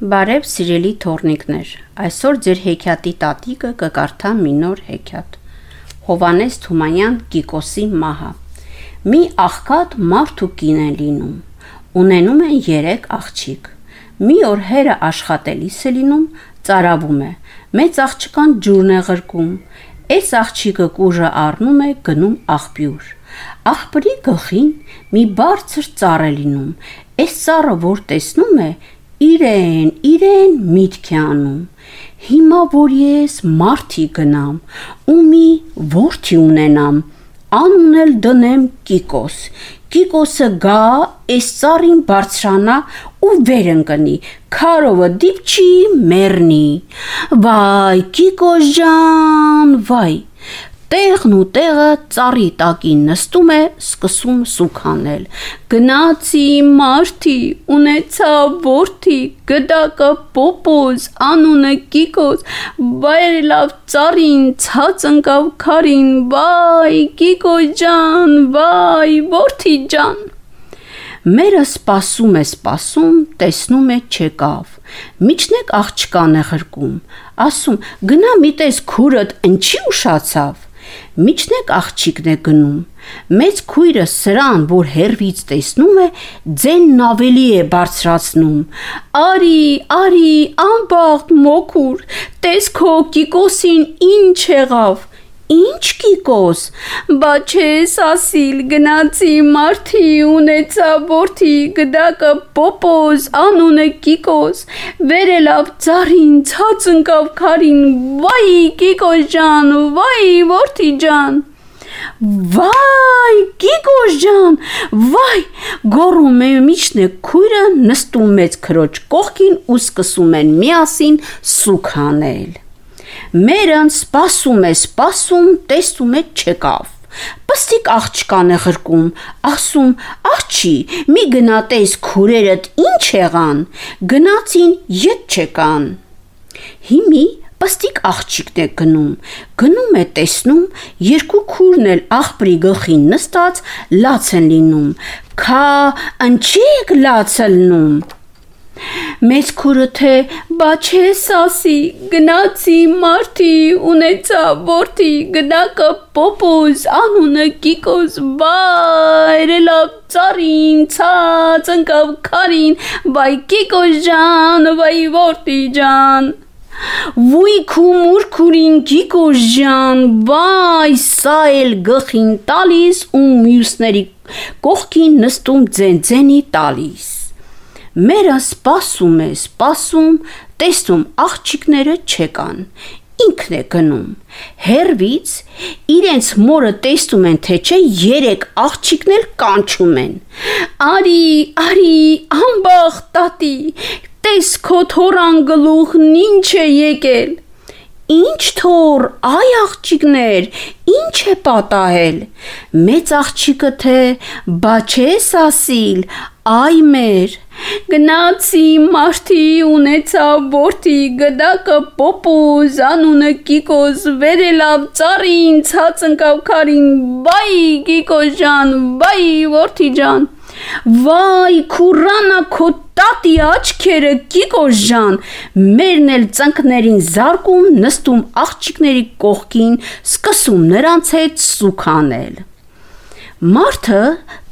Բարև սիրելի թորնիկներ, այսօր ձեր հեքիաթի տատիկը կկարդա մի նոր հեքիաթ։ Հովանես Թումանյան Կիկոսի մահը։ Մի աղքատ մարդ ու կին են լինում։ Ունենում են 3 աղջիկ։ Մի օր հերը աշխատելիս է լինում, ծարավում է։ Մեծ աղջկան ջուրն է ղրկում։ Այս աղջիկը կուժը առնում է գնում աղբյուր։ Աղբրի գլխին մի բարձր ծառ է լինում։ Այս ծառը որ տեսնում է, իրեն, իրեն միտք է անում։ Հիմա որ ես մարտի գնամ, ու մի ворթի ունենամ, անուն էլ դնեմ Կիկոս։ Կիկոսը գա, այս цаրին բարձրանա ու վեր ընկնի։ Քարովը դիպչի, մեռնի։ Վայ, Կիկոս ջան, վայ տեղն ու տեղը цаրի տակին նստում է, սկսում սուք անել։ Գնացի մարտի, ունեցա ворթի, գդակը պոպոզ, անունը կիկոզ, բայրելավ цаրին, ցած ընկավ քարին, վայ, կիկո ջան, վայ, ворթի ջան։ Մերը սпасում է սпасում, տեսնում է չեկավ։ Միջնեք աղջկան է ղրկում, ասում՝ գնա միտես քուրդ ինչի ուշացավ։ Միջնեք աղջիկն է գնում։ Մեծ քույրը սրան, որ հերվից տեսնում է, ձենն ավելի է բարձրացնում։ Արի, արի, անբախտ մոքուր, տես քո Կիկոսին ինչ եղավ։ Ինչ Կիկոս։ Բա չես ասիլ գնացի մարտի ունեցա ворթի գդակը Պոպոս անունը Կիկոս։ Վերելավ ծառին ցած ընկավ քարին։ Վայ Կիկոս ջան, վայ ворթի ջան։ Վայ Կիկոս ջան, վայ գոռում է միջն է քույրը նստում մեծ քրոջ կողքին ու սկսում են միասին սուք հանել։ Մերն սպասում է, սպասում, տեսում է չեկավ։ Պստիկ աղջկան է ղրկում, ասում. «Աղջի, մի գնատես քուրերդ ինչ եղան»։ Գնացին, յետ չեկան։ Հիմի պստիկ աղջիկն է գնում, գնում է տեսնում, երկու քուրն էլ աղբրի գլխին նստած լաց են լինում։ Քա, ընչիկ լացը լնում։ Մեծ քուրը թե «Բա չես ասի, գնացի մարտի, ունեցա ворթի, գնակը Պոպոս, անունը Կիկոս, բայրելա ծարին, ցած ընկավ քարին, բայ Կիկոս ջան, բայ ворթի ջան»։ Ոույ քումուր քուրին Կիկոս ջան, բայ սա էլ գխին տալիս ու մյուսների կողքին նստում ձենձենի տալիս։ Մերը սպասում է, սպասում, տեսնում աղջիկները չեկան։ Ինքն է գնում։ Հերվից իրենց մորը տեսնում են, թե չէ երեք աղջիկն էլ կանչում են։ Արի, արի, ամբախ տատի, տես քո թորան գլուխն ինչ է եկել։ Ինչ թոր, այ աղջիկներ, ինչ է պատահել։ Մեծ աղջիկը թե բա չես ասիլ, այ մեր Գնացի մարտի ունեցա բորտի գդակը պոպոզ անունը Կիկոս վերելավ ծառին ցած ընկավ քարին բայ Կիկոս ջան բայ որդի ջան Վայ քուրանա քո տատի աչքերը Կիկոս ջան մերն էլ ծնկներին զարկում նստում աղջիկների կողքին սկսում նրանց հետ սուքանել Մարդը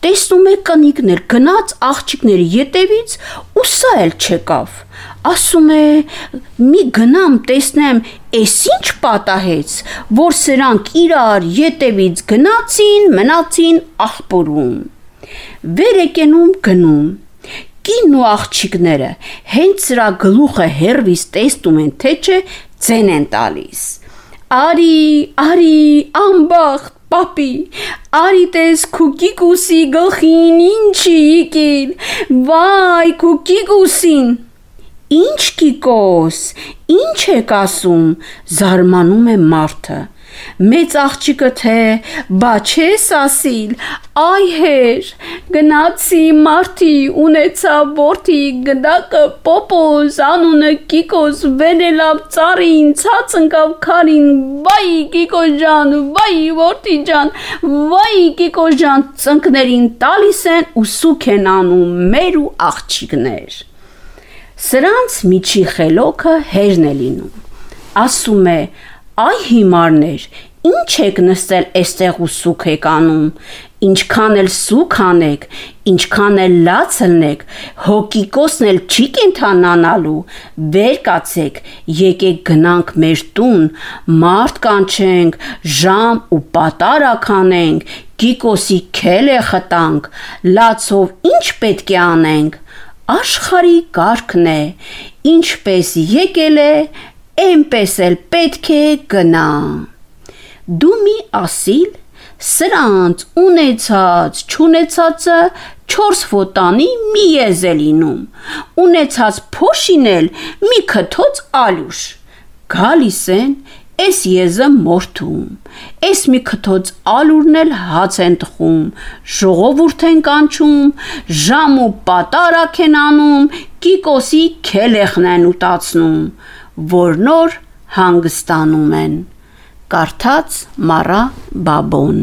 տեսնում է կնիկներ գնաց աղջիկների ետևից ու սա էլ չեկավ։ Ասում է՝ մի գնամ տեսնեմ, էս ինչ պատահեց, որ սրանք իրար ետևից գնացին, մնացին աղբորում վեր եկենում գնում։ Կինն ու աղջիկները հենց սրա գլուխը հերվից տեսնում են, թե չէ ձեն են տալիս։ Արի, արի, անբախտ Պապի, արի տես քուկիկուսի գլխին ինչի եկել։ Վայ, քուկիկուսին։ Ինչ կիկոս, ինչ եք ասում, զարմանում է մարդը։ Մեծ աղջիկը թե «Բա չես ասիլ, այ հեր, գնացի մարտի ունեցա բորթի գնդակը պոպոզ անունը Կիկոս վենելավ цаրին ցած ընկավ քարին վայ Կիկո ջան վայ բորթի ջան վայ Կիկո ջան ծնկներին տալիս են ու սուք են անում մեր ու աղջիկներ սրանց միջի խելոքը հերն է լինում ասում է «Այ հիմարներ, ինչ եք նստել այստեղ ու սուք եք անում, ինչքան էլ սուք անեք, ինչքան էլ լաց լնեք, հոգիկոսն էլ չի կենթանանալու, վեր կացեք, եկեք գնանք մեր տուն, մարդ կանչենք, ժամ ու պատարակ անենք, Կիկոսի քելը խտանք, լացով ինչ պետք է անենք, աշխարի կարգն է, ինչպես եկել է, այնպես էլ պետք է գնա։ Դու մի ասիլ սրանց ունեցած, չունեցածը 4 ոտանի մի եզ է լինում, ունեցած փոշին էլ մի քթոց ալյուշ։ Գալիս են, Էս եզը մորթում, էս մի քթոց ալուրն էլ հաց են տխում, ժողովուրդ են կանչում, ժամ ու պատարակ են անում, կիկոսի քելեխն են ուտացնում, որ նոր հանգստանում են։ Կարդաց Մարա Բաբոն